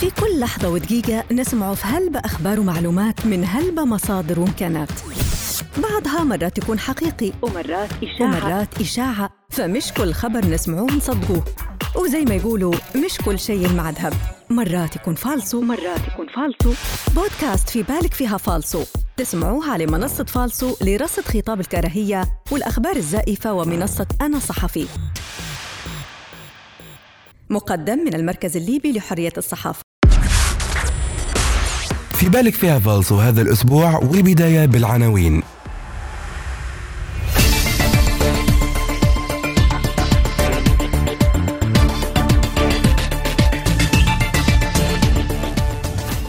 في كل لحظة ودقيقة نسمع في هلبة أخبار ومعلومات من هلبة مصادر وإمكانات. بعضها مرات يكون حقيقي ومرات إشاعة. ومرات إشاعة. فمش كل خبر نسمعوه نصدقوه. وزي ما يقولوا مش كل شيء مع ذهب مرات يكون فالصو. ومرات يكون فالصو. بودكاست في بالك فيها فالصو. تسمعوه على منصة فالصو لرصد خطاب الكراهية والأخبار الزائفة ومنصة أنا صحفي. مقدم من المركز الليبي لحرية الصحافة. في بالك فيها فالصو هذا الأسبوع والبداية بالعناوين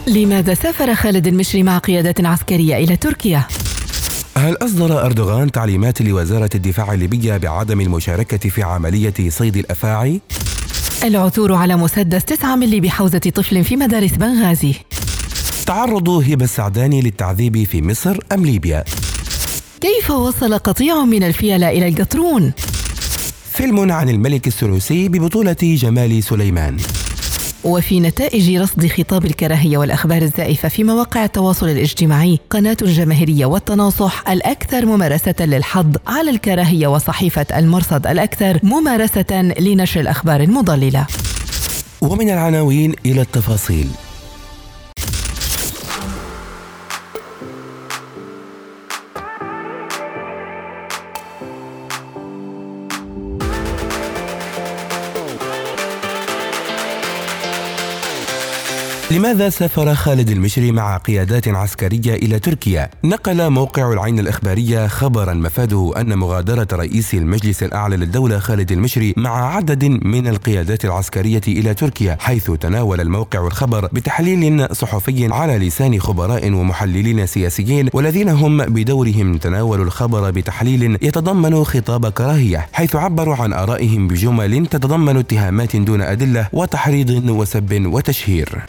لماذا سافر خالد المشري مع قيادة عسكرية إلى تركيا؟ هل أصدر أردوغان تعليمات لوزارة الدفاع الليبية بعدم المشاركة في عملية صيد الأفاعي؟ العثور على مسدس 9 ملي بحوزة طفل في مدارس بنغازي تعرض هبة السعداني للتعذيب في مصر أم ليبيا؟ كيف وصل قطيع من الفيلة إلى القطرون؟ فيلم عن الملك السنوسي ببطولة جمال سليمان وفي نتائج رصد خطاب الكراهية والأخبار الزائفة في مواقع التواصل الاجتماعي قناة الجماهيرية والتناصح الأكثر ممارسة للحظ على الكراهية وصحيفة المرصد الأكثر ممارسة لنشر الأخبار المضللة ومن العناوين إلى التفاصيل لماذا سافر خالد المشري مع قيادات عسكرية إلى تركيا؟ نقل موقع العين الإخبارية خبرا مفاده أن مغادرة رئيس المجلس الأعلى للدولة خالد المشري مع عدد من القيادات العسكرية إلى تركيا حيث تناول الموقع الخبر بتحليل صحفي على لسان خبراء ومحللين سياسيين والذين هم بدورهم تناولوا الخبر بتحليل يتضمن خطاب كراهية حيث عبروا عن آرائهم بجمل تتضمن اتهامات دون أدلة وتحريض وسب وتشهير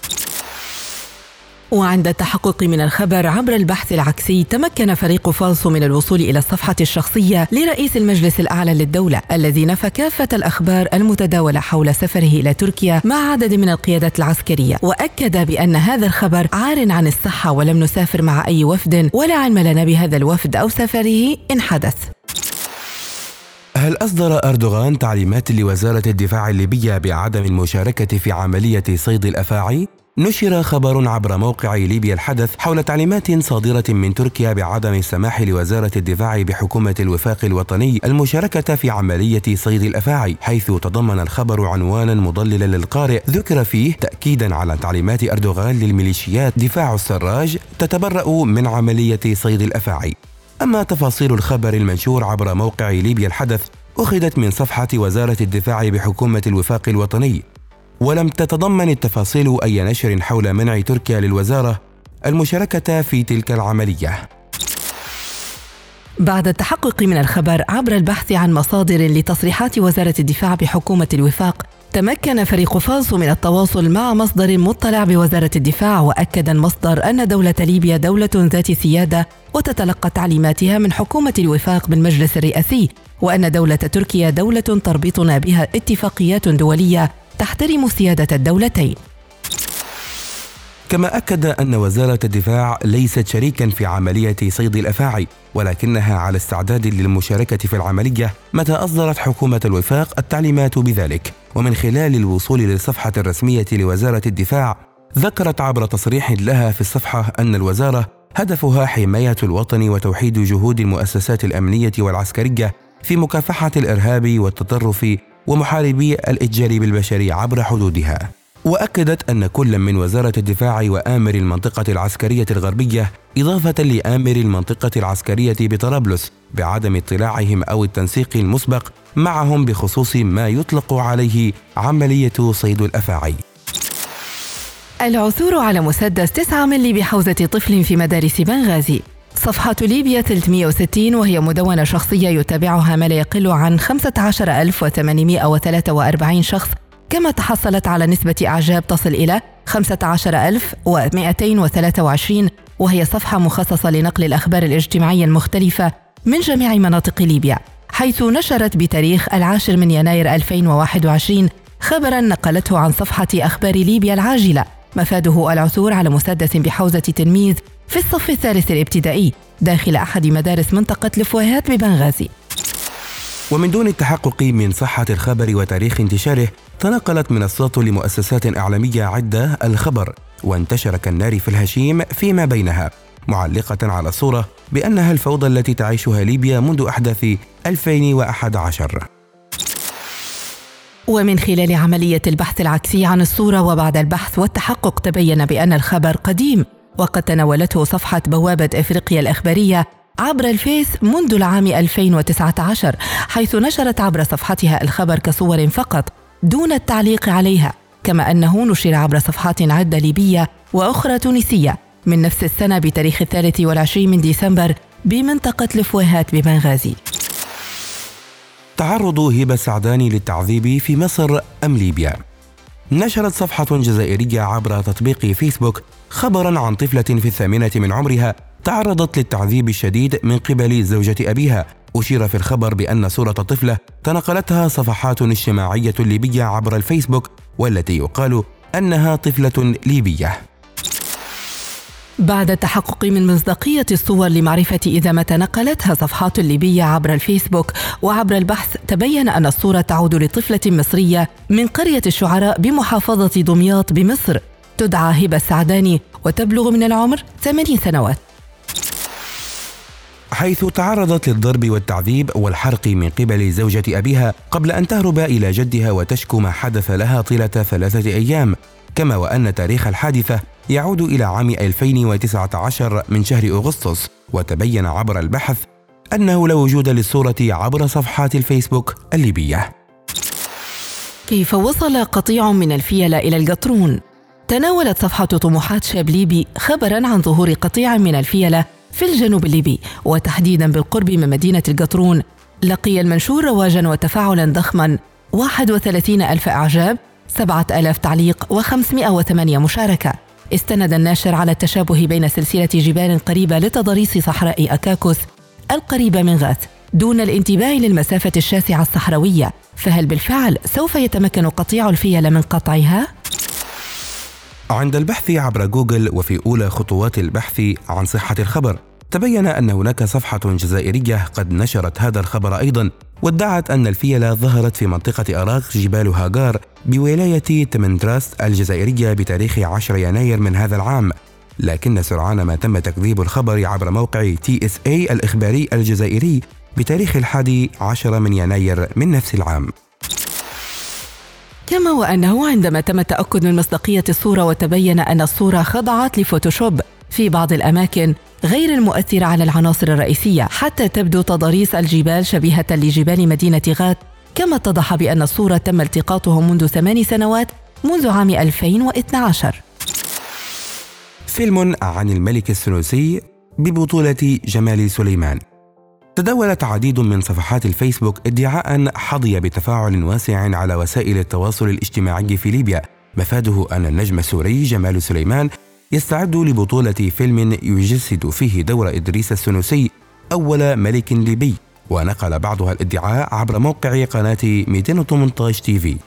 وعند التحقق من الخبر عبر البحث العكسي تمكن فريق فالصو من الوصول إلى الصفحة الشخصية لرئيس المجلس الأعلى للدولة الذي نفى كافة الأخبار المتداولة حول سفره إلى تركيا مع عدد من القيادات العسكرية وأكد بأن هذا الخبر عار عن الصحة ولم نسافر مع أي وفد ولا علم لنا بهذا الوفد أو سفره إن حدث هل أصدر أردوغان تعليمات لوزارة الدفاع الليبية بعدم المشاركة في عملية صيد الأفاعي؟ نشر خبر عبر موقع ليبيا الحدث حول تعليمات صادرة من تركيا بعدم السماح لوزارة الدفاع بحكومة الوفاق الوطني المشاركة في عملية صيد الأفاعي حيث تضمن الخبر عنوانا مضللا للقارئ ذكر فيه تأكيدا على تعليمات أردوغان للميليشيات دفاع السراج تتبرأ من عملية صيد الأفاعي. أما تفاصيل الخبر المنشور عبر موقع ليبيا الحدث أخذت من صفحة وزارة الدفاع بحكومة الوفاق الوطني. ولم تتضمن التفاصيل أي نشر حول منع تركيا للوزارة المشاركة في تلك العملية. بعد التحقق من الخبر عبر البحث عن مصادر لتصريحات وزارة الدفاع بحكومة الوفاق تمكن فريق فاصو من التواصل مع مصدر مطلع بوزارة الدفاع وأكد المصدر أن دولة ليبيا دولة ذات سيادة وتتلقى تعليماتها من حكومة الوفاق بالمجلس الرئاسي وأن دولة تركيا دولة تربطنا بها اتفاقيات دولية تحترم سيادة الدولتين. كما أكد أن وزارة الدفاع ليست شريكا في عملية صيد الأفاعي ولكنها على استعداد للمشاركة في العملية متى أصدرت حكومة الوفاق التعليمات بذلك. ومن خلال الوصول للصفحة الرسمية لوزارة الدفاع ذكرت عبر تصريح لها في الصفحة أن الوزارة هدفها حماية الوطن وتوحيد جهود المؤسسات الأمنية والعسكرية في مكافحة الإرهاب والتطرف ومحاربي الإتجار بالبشر عبر حدودها. وأكدت أن كل من وزارة الدفاع وآمر المنطقة العسكرية الغربية إضافة لآمر المنطقة العسكرية بطرابلس بعدم اطلاعهم أو التنسيق المسبق معهم بخصوص ما يطلق عليه عملية صيد الأفاعي. العثور على مسدس 9 ملي بحوزة طفل في مدارس بنغازي. صفحة ليبيا 360 وهي مدونة شخصية يتابعها ما لا يقل عن 15843 شخص كما تحصلت على نسبة إعجاب تصل إلى 15223 وهي صفحة مخصصة لنقل الأخبار الاجتماعية المختلفة من جميع مناطق ليبيا حيث نشرت بتاريخ العاشر من يناير 2021 خبرا نقلته عن صفحة أخبار ليبيا العاجلة مفاده العثور على مسدس بحوزة تلميذ في الصف الثالث الابتدائي داخل أحد مدارس منطقة لفويهات ببنغازي. ومن دون التحقق من صحة الخبر وتاريخ انتشاره تنقلت منصات لمؤسسات إعلامية عدة الخبر وانتشر كالنار في الهشيم فيما بينها معلقة على الصورة بأنها الفوضى التي تعيشها ليبيا منذ أحداث 2011 ومن خلال عملية البحث العكسي عن الصورة وبعد البحث والتحقق تبين بأن الخبر قديم. وقد تناولته صفحة بوابة إفريقيا الإخبارية عبر الفيس منذ العام 2019 حيث نشرت عبر صفحتها الخبر كصور فقط دون التعليق عليها كما أنه نشر عبر صفحات عدة ليبية وأخرى تونسية من نفس السنة بتاريخ الثالث والعشرين من ديسمبر بمنطقة لفويهات ببنغازي. تعرض هبة سعداني للتعذيب في مصر أم ليبيا؟ نشرت صفحة جزائرية عبر تطبيق فيسبوك خبرا عن طفلة في الثامنة من عمرها تعرضت للتعذيب الشديد من قبل زوجة أبيها. أشير في الخبر بأن صورة طفلة تنقلتها صفحات اجتماعية ليبية عبر الفيسبوك والتي يقال أنها طفلة ليبية. بعد التحقق من مصداقية الصور لمعرفة إذا ما تنقلتها صفحات ليبية عبر الفيسبوك وعبر البحث تبين أن الصورة تعود لطفلة مصرية من قرية الشعراء بمحافظة دمياط بمصر. تدعى هبة السعداني وتبلغ من العمر 80 سنوات. حيث تعرضت للضرب والتعذيب والحرق من قبل زوجة أبيها قبل أن تهرب إلى جدها وتشكو ما حدث لها طيلة ثلاثة أيام كما وأن تاريخ الحادثة يعود إلى عام 2019 من شهر أغسطس وتبين عبر البحث أنه لا وجود للصورة عبر صفحات الفيسبوك الليبية. كيف وصل قطيع من الفيلة إلى القطرون؟ تناولت صفحة طموحات شاب ليبي خبرا عن ظهور قطيع من الفيلة في الجنوب الليبي وتحديدا بالقرب من مدينة القطرون. لقي المنشور رواجا وتفاعلا ضخما. 31 ألف إعجاب 7000 تعليق و508 مشاركة. استند الناشر على التشابه بين سلسلة جبال قريبة لتضاريس صحراء أكاكوس القريبة من غاث دون الانتباه للمسافة الشاسعة الصحراوية فهل بالفعل سوف يتمكن قطيع الفيل من قطعها؟ عند البحث عبر جوجل وفي أولى خطوات البحث عن صحة الخبر تبين أن هناك صفحة جزائرية قد نشرت هذا الخبر أيضا وادعت أن الفيلة ظهرت في منطقة أراك جبال هاجار بولاية تمندراست الجزائرية بتاريخ 10 يناير من هذا العام. لكن سرعان ما تم تكذيب الخبر عبر موقع TSA الإخباري الجزائري بتاريخ الحادي عشر من يناير من نفس العام. كما وأنه عندما تم التأكد من مصداقية الصورة وتبين أن الصورة خضعت لفوتوشوب في بعض الأماكن غير المؤثرة على العناصر الرئيسية حتى تبدو تضاريس الجبال شبيهة لجبال مدينة غات كما اتضح بأن الصورة تم التقاطه منذ ثمان سنوات منذ عام 2012 فيلم عن الملك السنوسي ببطولة جمال سليمان. تداولت عديد من صفحات الفيسبوك ادعاء حظي بتفاعل واسع على وسائل التواصل الاجتماعي في ليبيا مفاده أن النجم السوري جمال سليمان يستعد لبطولة فيلم يجسد فيه دور إدريس السنوسي أول ملك ليبي ونقل بعضها الإدعاء عبر موقع قناة 218 TV.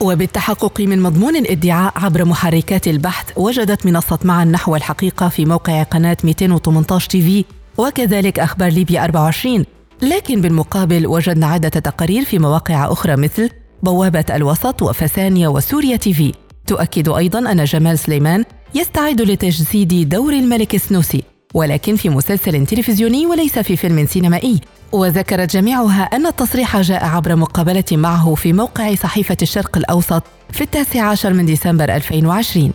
وبالتحقق من مضمون الإدعاء عبر محركات البحث وجدت منصة معا نحو الحقيقة في موقع قناة 218 TV وكذلك أخبار ليبيا 24 لكن بالمقابل وجدنا عدة تقارير في مواقع أخرى مثل بوابة الوسط وفسانيا وسوريا تي في. تؤكد أيضا أن جمال سليمان يستعد لتجسيد دور الملك السنوسي ولكن في مسلسل تلفزيوني وليس في فيلم سينمائي. وذكرت جميعها أن التصريح جاء عبر مقابلة معه في موقع صحيفة الشرق الأوسط في التاسع عشر من ديسمبر 2020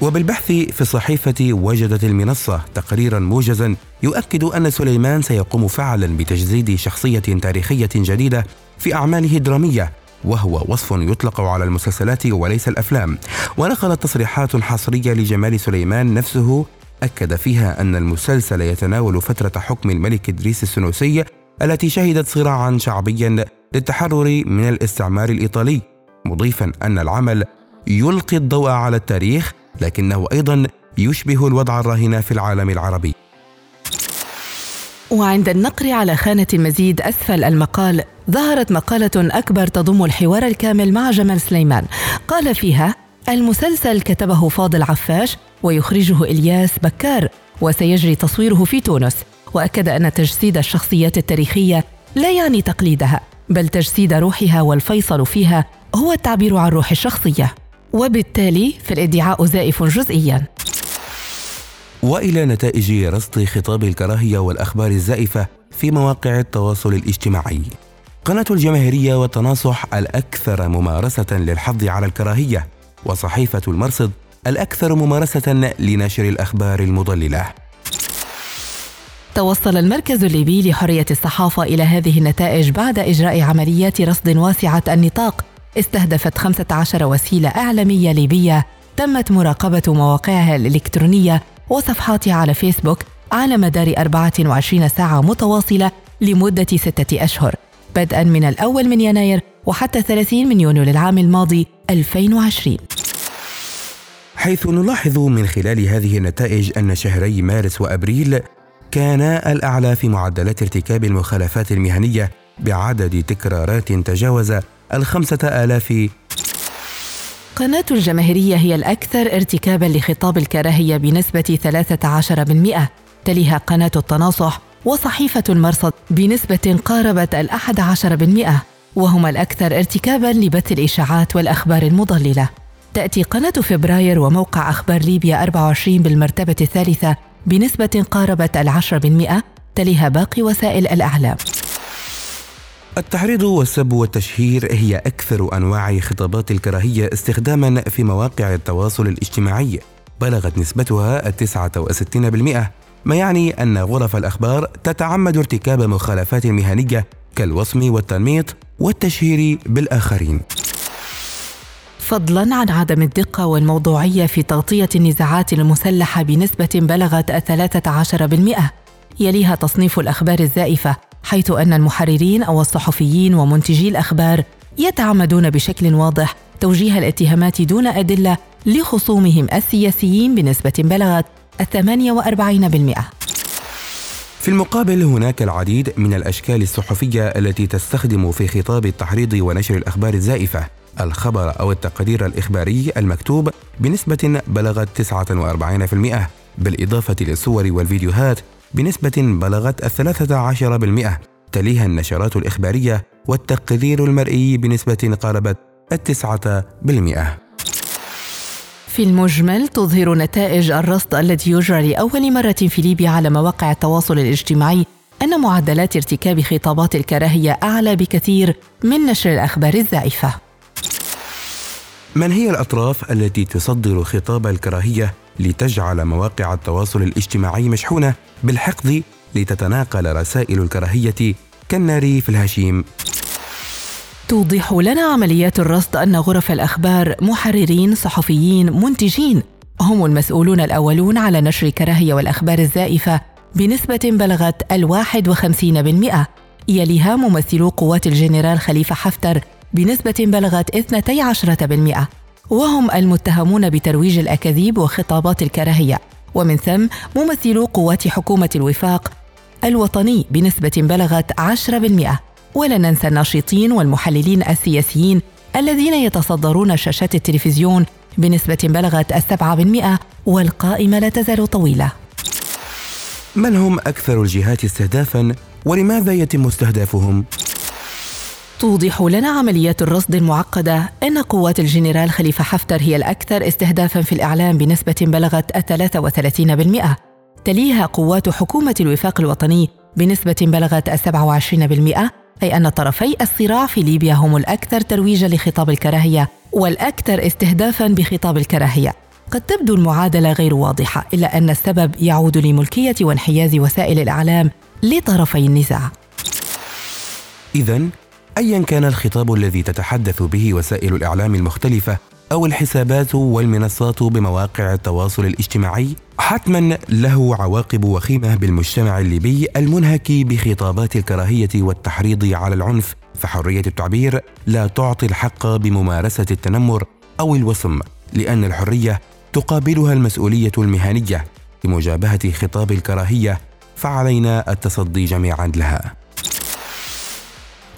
وبالبحث في الصحيفة وجدت المنصة تقريرا موجزا يؤكد أن سليمان سيقوم فعلا بتجسيد شخصية تاريخية جديدة في أعماله الدرامية وهو وصف يطلق على المسلسلات وليس الأفلام. ونقلت تصريحات حصرية لجمال سليمان نفسه أكد فيها أن المسلسل يتناول فترة حكم الملك إدريس السنوسي التي شهدت صراعا شعبيا للتحرر من الاستعمار الإيطالي مضيفا أن العمل يلقي الضوء على التاريخ لكنه أيضا يشبه الوضع الراهن في العالم العربي. وعند النقر على خانة المزيد أسفل المقال ظهرت مقالة أكبر تضم الحوار الكامل مع جمال سليمان. قال فيها المسلسل كتبه فاضل عفاش ويخرجه إلياس بكار وسيجري تصويره في تونس. وأكد أن تجسيد الشخصيات التاريخية لا يعني تقليدها بل تجسيد روحها والفيصل فيها هو التعبير عن روح الشخصية. وبالتالي فالادعاء زائف جزئيا. وإلى نتائج رصد خطاب الكراهية والأخبار الزائفة في مواقع التواصل الاجتماعي. قناة الجماهيرية والتناصح الأكثر ممارسة للحظ على الكراهية وصحيفة المرصد الأكثر ممارسة لنشر الأخبار المضللة. توصل المركز الليبي لحرية الصحافة إلى هذه النتائج بعد إجراء عمليات رصد واسعة النطاق. استهدفت 15 وسيلة إعلامية ليبية تمت مراقبة مواقعها الإلكترونية وصفحاتها على فيسبوك على مدار 24 ساعة متواصلة لمدة ستة أشهر. بدءا من الأول من يناير وحتى 30 من يونيو للعام الماضي 2020 حيث نلاحظ من خلال هذه النتائج أن شهري مارس وأبريل كانا الأعلى في معدلات ارتكاب المخالفات المهنية بعدد تكرارات تجاوز الخمسة آلاف. قناة الجماهيرية هي الأكثر ارتكابا لخطاب الكراهية بنسبة 13% تليها قناة التناصح وصحيفة المرصد بنسبة قاربت الأحد عشر بالمئة وهما الأكثر ارتكابا لبث الإشاعات والأخبار المضللة. تأتي قناة فبراير وموقع أخبار ليبيا 24 بالمرتبة الثالثة بنسبة قاربت العشر بالمئة تليها باقي وسائل الأعلام. التحريض والسب والتشهير هي أكثر أنواع خطابات الكراهية استخداما في مواقع التواصل الاجتماعي بلغت نسبتها التسعة وستين بالمئة. ما يعني أن غرف الأخبار تتعمد ارتكاب مخالفات مهنية كالوصم والتنميط والتشهير بالآخرين. فضلا عن عدم الدقة والموضوعية في تغطية النزاعات المسلحة بنسبة بلغت الثلاثة عشر بالمئة. يليها تصنيف الأخبار الزائفة حيث أن المحررين أو الصحفيين ومنتجي الأخبار يتعمدون بشكل واضح توجيه الاتهامات دون أدلة لخصومهم السياسيين بنسبة بلغت الثمانية وأربعين بالمئة. في المقابل هناك العديد من الأشكال الصحفية التي تستخدم في خطاب التحريض ونشر الأخبار الزائفة. الخبر أو التقرير الإخباري المكتوب بنسبة بلغت 49% بالإضافة للصور والفيديوهات بنسبة بلغت الثلاثة عشر بالمئة. تليها النشرات الإخبارية والتقرير المرئي بنسبة قاربت التسعة بالمئة. في المجمل تظهر نتائج الرصد الذي يجرى لأول مرة في ليبيا على مواقع التواصل الاجتماعي أن معدلات ارتكاب خطابات الكراهية أعلى بكثير من نشر الأخبار الزائفة. من هي الأطراف التي تصدر خطاب الكراهية لتجعل مواقع التواصل الاجتماعي مشحونة بالحقد لتتناقل رسائل الكراهية كالنار في الهشيم؟ توضح لنا عمليات الرصد أن غرف الأخبار محررين صحفيين منتجين. هم المسؤولون الأولون على نشر الكراهية والأخبار الزائفة بنسبة بلغت الواحد وخمسين بالمئة. يليها ممثلو قوات الجنرال خليفة حفتر بنسبة بلغت اثنتي عشرة بالمئة. وهم المتهمون بترويج الأكاذيب وخطابات الكراهية. ومن ثم ممثلو قوات حكومة الوفاق الوطني بنسبة بلغت عشرة بالمئة. ولا ننسى الناشطين والمحللين السياسيين الذين يتصدرون شاشات التلفزيون بنسبة بلغت السبعة بالمئة والقائمة لا تزال طويلة من هم أكثر الجهات استهدافاً ولماذا يتم استهدافهم؟ توضح لنا عمليات الرصد المعقدة أن قوات الجنرال خليفة حفتر هي الأكثر استهدافا في الإعلام بنسبة بلغت الثلاثة وثلاثين بالمئة تليها قوات حكومة الوفاق الوطني بنسبة بلغت السبعة وعشرين بالمئة أي أن طرفي الصراع في ليبيا هم الأكثر ترويجا لخطاب الكراهية والأكثر استهدافا بخطاب الكراهية. قد تبدو المعادلة غير واضحة إلا أن السبب يعود لملكية وانحياز وسائل الإعلام لطرفي النزاع. إذا أيا كان الخطاب الذي تتحدث به وسائل الإعلام المختلفة أو الحسابات والمنصات بمواقع التواصل الاجتماعي؟ حتما له عواقب وخيمة بالمجتمع الليبي المنهك بخطابات الكراهية والتحريض على العنف فحرية التعبير لا تعطي الحق بممارسة التنمر أو الوصم لأن الحرية تقابلها المسؤولية المهنية لمجابهة خطاب الكراهية فعلينا التصدي جميعا لها.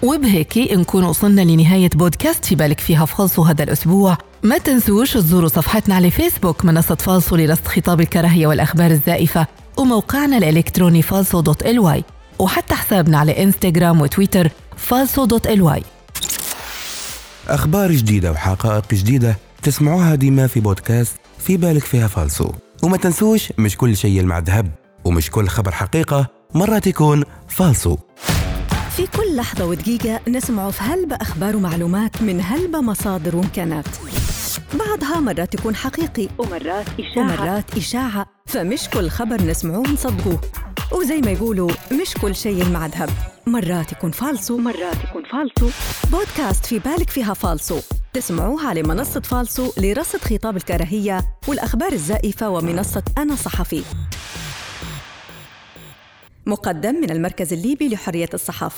وبهيك نكون وصلنا لنهاية بودكاست في بالك فيها فالصو هذا الأسبوع. ما تنسوش تزوروا صفحتنا على فيسبوك منصة فالصو لرصد خطاب الكراهية والأخبار الزائفة وموقعنا الإلكتروني فالصو dot LY وحتى حسابنا على إنستغرام وتويتر فالصو dot LY. أخبار جديدة وحقائق جديدة تسمعوها ديما في بودكاست في بالك فيها فالصو وما تنسوش مش كل شيء مع ذهب ومش كل خبر حقيقة مرات يكون فالصو في كل لحظة ودقيقة نسمع في هلبة أخبار ومعلومات من هلبة مصادر وإمكانات. بعضها مرات يكون حقيقي ومرات إشاعة. ومرات إشاعة. فمش كل خبر نسمعوه نصدقوه. وزي ما يقولوا مش كل شيء مع ذهب. مرات يكون فالصو. ومرات يكون فالصو. بودكاست في بالك فيها فالصو. تسمعوها على منصة فالصو لرصد خطاب الكراهية والأخبار الزائفة ومنصة أنا صحفي. مقدم من المركز الليبي لحرية الصحافة.